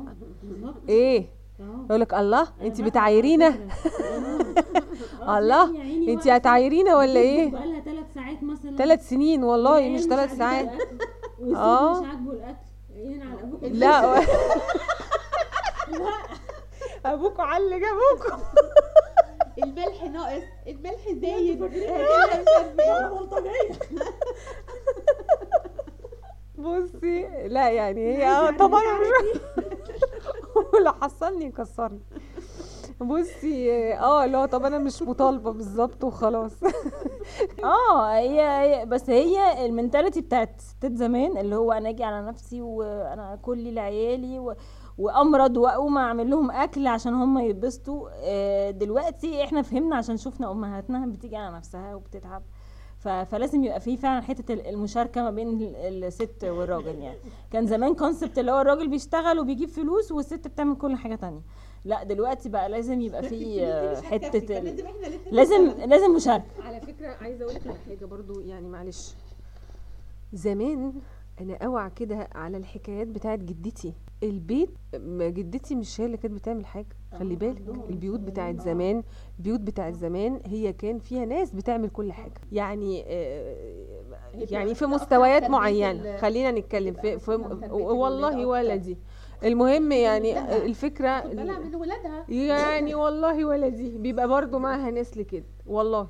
B: إيه؟ يقول لك الله انت بتعايرينا الله انت هتعايرينا ولا إيه؟
E: بقالها ثلاث ساعات مثلا.
B: ثلاث سنين والله مش ثلاث ساعات. آه
E: مش عاجبه الأكل. ينعل أبوك.
B: لا. ابوكوا علق ابوكوا
D: الملح ناقص. الملح زايد.
B: بصي لا يعني هي طبعا ولو حصلني يكسرني. بصي آه لا طب أنا مش مطالبة بالظبط وخلاص.
E: آه هي هي- بس هي المنتاليتي بتاعت ستات زمان اللي هو أنا أجي على نفسي وأنا كلي لعيالي و... وأمرض وأقوم أعمل لهم أكل عشان هم يتبسطوا. آه، دلوقتي إحنا فهمنا عشان شفنا أمهاتنا بتيجي على نفسها وبتتعب. فلازم يبقى في فعلا حتة ال- المشاركة ما بين ال- الست والراجل يعني. كان زمان كونسبت اللي هو الراجل بيشتغل وبيجيب فلوس والست بتعمل كل حاجة تانية. لا دلوقتي بقى لازم يبقى في حتة.
D: لازم
E: لازم لازم مشاركة.
B: على فكرة عايزة أقول لك على حاجة برضو يعني معلش. زمان أنا أوعى كده على الحكايات بتاعت جدتي. البيت ما جدتي مش هي اللي كانت بتعمل حاجة. خلي بالك البيوت بتاعت زمان البيوت بتاعت زمان هي كان فيها ناس بتعمل كل حاجة. يعني آه، يعني في مستويات
D: معينة.
B: خلينا نتكلم في, في والله ولدي. المهم يعني.
D: الفكرة من ولادها.
B: يعني والله ولدي بيبقى برضو معاها ناس لكده. والله.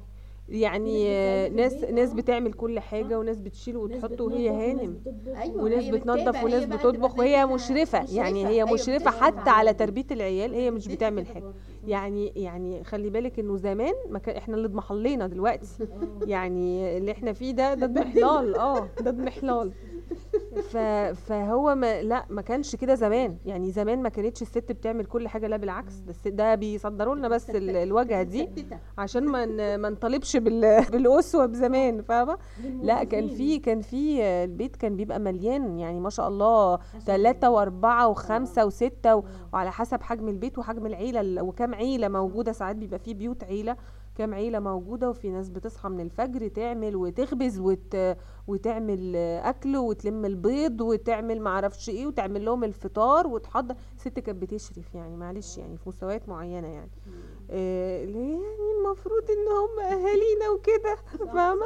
B: يعني آه، ناس ناس بتعمل كل حاجة وناس بتشيل وتحط وهي هانم.
D: أيوه
B: وناس بتنظف وناس بتطبخ. وهي مشرفة. يعني هي
D: أيوة، مشرفة
B: حتى
D: على
B: على تربية العيال. هي مش بتعمل حاجة. يعني يعني خلي بالك إنه زمان ما كان إحنا اللي اضمحلينا دلوقتي. يعني اللي إحنا فيه ده ده اضمحلال آه ده اضمحلال ف فهو ما لا ما كانش كده زمان. يعني زمان ما كانتش الست بتعمل كل حاجة لا بالعكس. ده ده بيصدروا لنا بس ال- الواجهه دي. عشان ما ما نطالبش بال- بالأسوة بزمان فاهمة؟ لا كان في كان في البيت كان بيبقى مليان. يعني ما شاء الله ثلاثة وأربعة وخمسة وستة و- وعلى حسب حجم البيت وحجم العيلة ال- وكم عيلة موجودة. ساعات بيبقى في بيوت عيلة. كام عيلة موجودة وفي ناس بتصحى من الفجر تعمل وتخبز وت... وتعمل أكل وتلم البيض وتعمل معرفش إيه وتعمل لهم الفطار وتحضر ست كانت بتشرف يعني معلش يعني في مستويات معينة يعني. اللي هي يعني المفروض إن هم أهالينا وكده فاهمة؟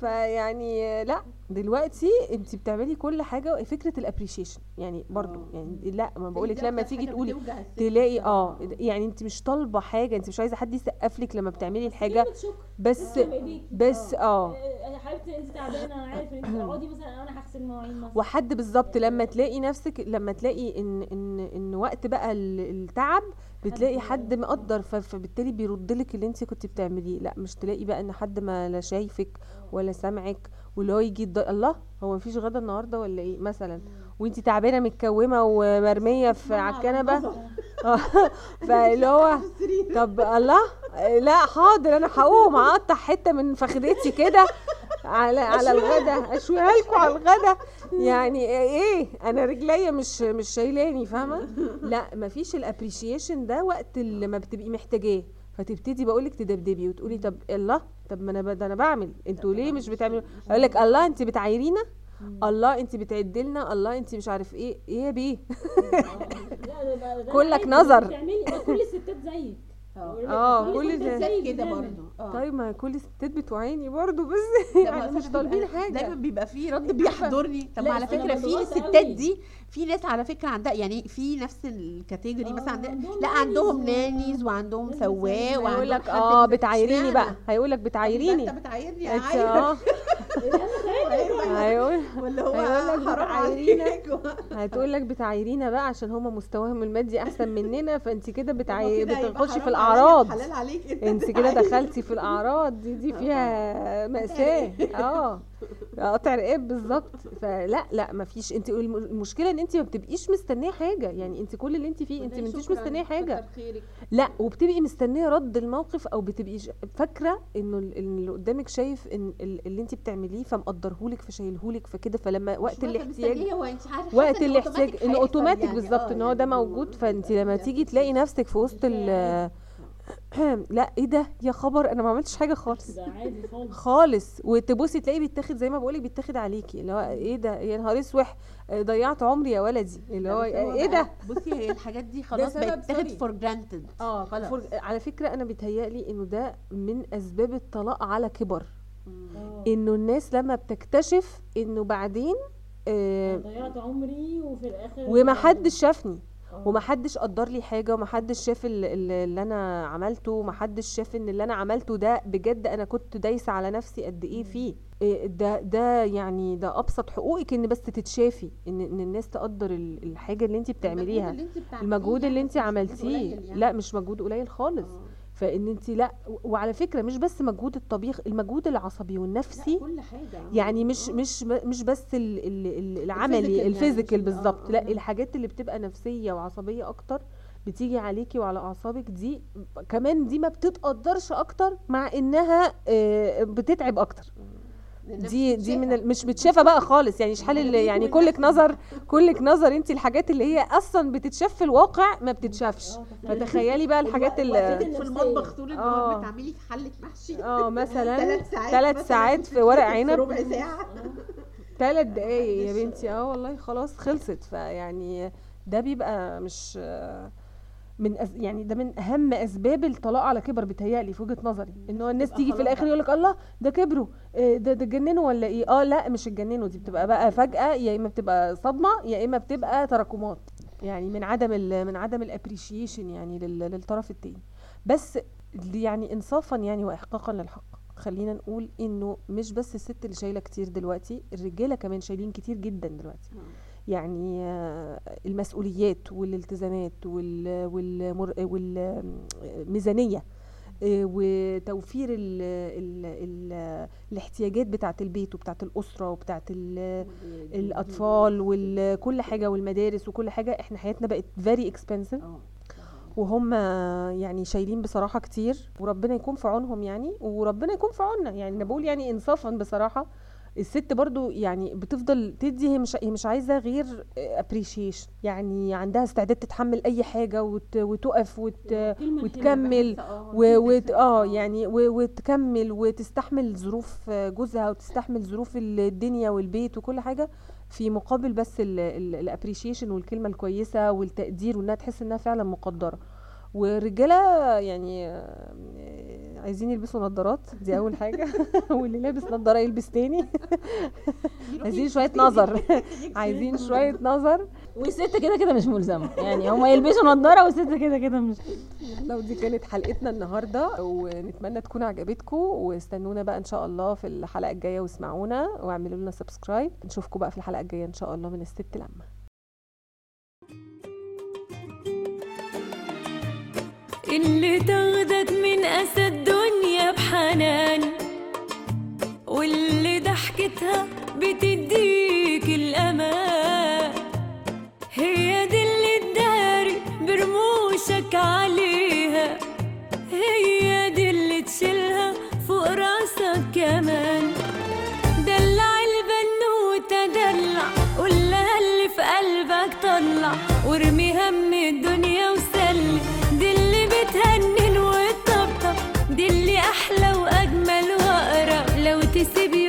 B: فيعني آه، لأ دلوقتي انت بتعملي كل حاجة فكرة الابريشيشن يعني برضو يعني لا ما بقولك لما تيجي تقولي. تلاقي آه. يعني انت مش طالبة حاجة انت مش عايزة حد يسقف لك لما بتعملي الحاجة. بس بس
E: آه. حبيبتي انت تعبانة أنا عارف إن انت اقعدي مثلا أنا هغسل مواعين مثلا.
B: وحد بالظبط لما تلاقي نفسك لما تلاقي إن إن إن وقت بقى ال- التعب بتلاقي حد مقدر فبالتالي بيرد لك اللي انت كنت بتعمليه. لا مش تلاقي بقى ان حد ما لا شايفك ولا سامعك واللي هو يجي الله هو مفيش غدا النهارده ولا إيه؟ مثلا. وانت تعبانة متكومة ومرمية في على الكنبة؟ فاللي هو طب الله؟ لا حاضر أنا هقوم اقطع حتة من فخدتي كده. على على الغدا اشويها لكم على الغدا. يعني إيه أنا رجليا مش مش شايلاني فاهمة؟ لا مفيش الابريشيشن ده وقت اللي ما بتبقي محتاجاه. فتبتدي بقولك تدبدبي وتقولي طب الله طب ما أنا ب- ده أنا بعمل. أنتوا ليه مش بتعملوا؟ أقول لك الله انت بتعايرينا الله انت بتعدلنا الله انت مش عارف إيه. إيه يا بيه؟ كلك نظر.
E: كل الستات زيك.
B: آه. كل
D: الستات
B: ده
D: زي كده
E: بتعمل.
D: برضه آه.
B: طيب ما كل الستات بتوعيني برضو بس يعني مش طالبين حاجة.
D: دايما بيبقى في رد بيحضرني. طب على فكرة في الستات. دي في ناس على فكرة عندها يعني في نفس الكاتيجوري مثلا
E: آه، عندهم
D: لا عندهم نانيز وعندهم سواق
B: هيقول لك
D: آه
B: بتعايريني؟ بقى؟ هيقول لك بتعايريني.
D: أنت بتعايرني عاير
B: آه. هيقول
D: ولا هو
B: هيقول لك بتعايرينا. هتقول لك بتعايرينا بقى عشان هما مستواهم المادي أحسن مننا فأنت كده بتعاي...
D: كده يبقى
B: بتخشي في الأعراض.
D: حلال عليك.
B: أنت كده دخلتي في الأعراض دي دي فيها مأساة. آه. قطع رقاب بالظبط. فلا لا مفيش انت الم- المشكلة ان انت ما بتبقيش مستنية حاجة. يعني انت كل اللي انت فيه انت ما انتيش
D: مستنية حاجة.
B: لا وبتبقي مستنية رد الموقف أو بتبقي فاكرة انه اللي قدامك شايف ان ال- اللي انت بتعمليه فمقدرهولك فشايلهولك فكده. فلما وقت الاحتياج
D: انت
B: وقت الاحتياج
D: هيحصل
B: اوتوماتيك
D: يعني.
B: بالظبط
D: آه،
B: إن هو ده
D: يعني
B: موجود. فانت لما
D: يعني
B: تيجي تلاقي نفسك في وسط لا إيه ده؟ يا خبر أنا ما عملتش حاجة خالص.
E: ده عادي خالص.
B: خالص. وتبصي تلاقيه بيتاخد زي ما بقولك بيتاخد عليكي. اللي هو إيه ده؟ يا نهار أسوح. ضيعت عمري يا ولدي. اللي هو
D: إيه
B: ده؟
D: بصي هي الحاجات دي خلاص
B: سبب
D: بقت تاخد
B: sorry.
D: for granted
B: آه
D: خلاص.
B: فر- على فكرة أنا بيتهيألي إنه ده من أسباب الطلاق على كبر. إنه الناس لما بتكتشف إنه بعدين آه،
E: ضيعت عمري وفي الآخر
B: ومحدش شافني. ومحدش قدر لي حاجة ومحدش شاف ال- ال- اللي أنا عملته ومحدش شاف إن اللي أنا عملته ده بجد أنا كنت دايسة على نفسي قد إيه فيه. إيه ده ده يعني ده أبسط حقوقك إن بس تتشافي إن إن الناس تقدر ال- الحاجة اللي انت بتعمليها
D: المجهود اللي انت
B: اللي عملتيه.
D: يعني.
B: لا مش مجهود قليل خالص.
D: آه.
B: فإن انت لا وعلى فكرة مش بس مجهود الطبيخ المجهود العصبي والنفسي
D: كل حاجة.
B: يعني مش. مش مش بس ال- ال- ال- العملي
D: الفيزيكال يعني
B: بالظبط
D: آه،
B: لا
D: آه.
B: الحاجات اللي بتبقى نفسية وعصبية أكتر بتيجي عليكي وعلى أعصابك دي كمان دي ما بتتقدرش أكتر مع إنها آه، بتتعب
D: أكتر
B: دي دي من مش متشافه بقى خالص. يعني شحال يعني
D: كل
B: كلك. نظر كلك نظر انت الحاجات اللي هي أصلا بتتشاف في الواقع ما بتتشافش.
E: آه، تخيلي.
B: فتخيلي بقى الحاجات اللي
D: في. المطبخ طول النهار
B: آه.
D: بتعملي في حلة محشي.
B: آه مثلا
D: ثلاث ساعات
B: ثلاث ساعات في ورق عنب.
D: ربع ساعة.
B: ثلاث دقايق يا بنتي. آه والله خلاص خلصت. فيعني ده بيبقى مش من أز... يعني ده من أهم أسباب الطلاق على كبر بيتهيألي في وجهة نظري. إن هو الناس تيجي في
D: الآخر.
B: يقول لك الله ده كبروا إيه ده ده اتجننوا ولا إيه؟ آه لا مش اتجننوا دي بتبقى بقى فجأة يا إما بتبقى صدمة يا إما بتبقى تراكمات. يعني من عدم ال... من عدم الابريشيشن يعني لل... للطرف التاني. بس يعني انصافا يعني واحقاقا للحق. خلينا نقول إنه مش بس الست اللي شايلة كتير دلوقتي الرجالة كمان شايلين كتير جدا دلوقتي. يعني آه، المسؤوليات والالتزامات. والميزانية آه، وتوفير ال ال ال الاحتياجات بتاعة البيت وبتاعة الأسرة وبتاعة ال- الأطفال وكل حاجة والمدارس وكل حاجة إحنا حياتنا بقت very expensive.
D: آه
B: وهم يعني شايلين بصراحة كتير وربنا يكون في عونهم يعني وربنا يكون في عوننا يعني أنا بقول يعني انصافا بصراحة. الست برضو يعني بتفضل تدي هي مش هي مش عايزة غير ابريشيشن يعني عندها استعداد تتحمل أي حاجة وت وتقف وت وتكمل و وت آه يعني و وتكمل وتستحمل ظروف جوزها وتستحمل ظروف الدنيا والبيت وكل حاجة في مقابل بس الابريشيشن والكلمة الكويسة والتقدير وإنها تحس إنها فعلا مقدرة. والرجاله يعني آه، عايزين يلبسوا نظارات دي أول حاجة. واللي لابس نظارة يلبس تاني. عايزين شوية نظر. عايزين شوية نظر.
E: والست كده كده مش ملزمة. يعني هما يلبسوا نضاره والست كده كده مش.
B: لو دي كانت حلقتنا النهارده ونتمنى تكون عجبتكم. واستنونا بقى إن شاء الله في الحلقة الجاية واسمعونا واعملوا لنا سبسكرايب نشوفكم بقى في الحلقة الجاية إن شاء الله من الست لما.
F: اللي تاخدك من أسى الدنيا بحنان واللي ضحكتها بتديك الأمان. هي دي اللي تداري برموشك عليها هي دي اللي تشيلها فوق راسك كمان. دلع البنوتة دلع قولها اللي في قلبك طلع وارمي هم الدنيا себе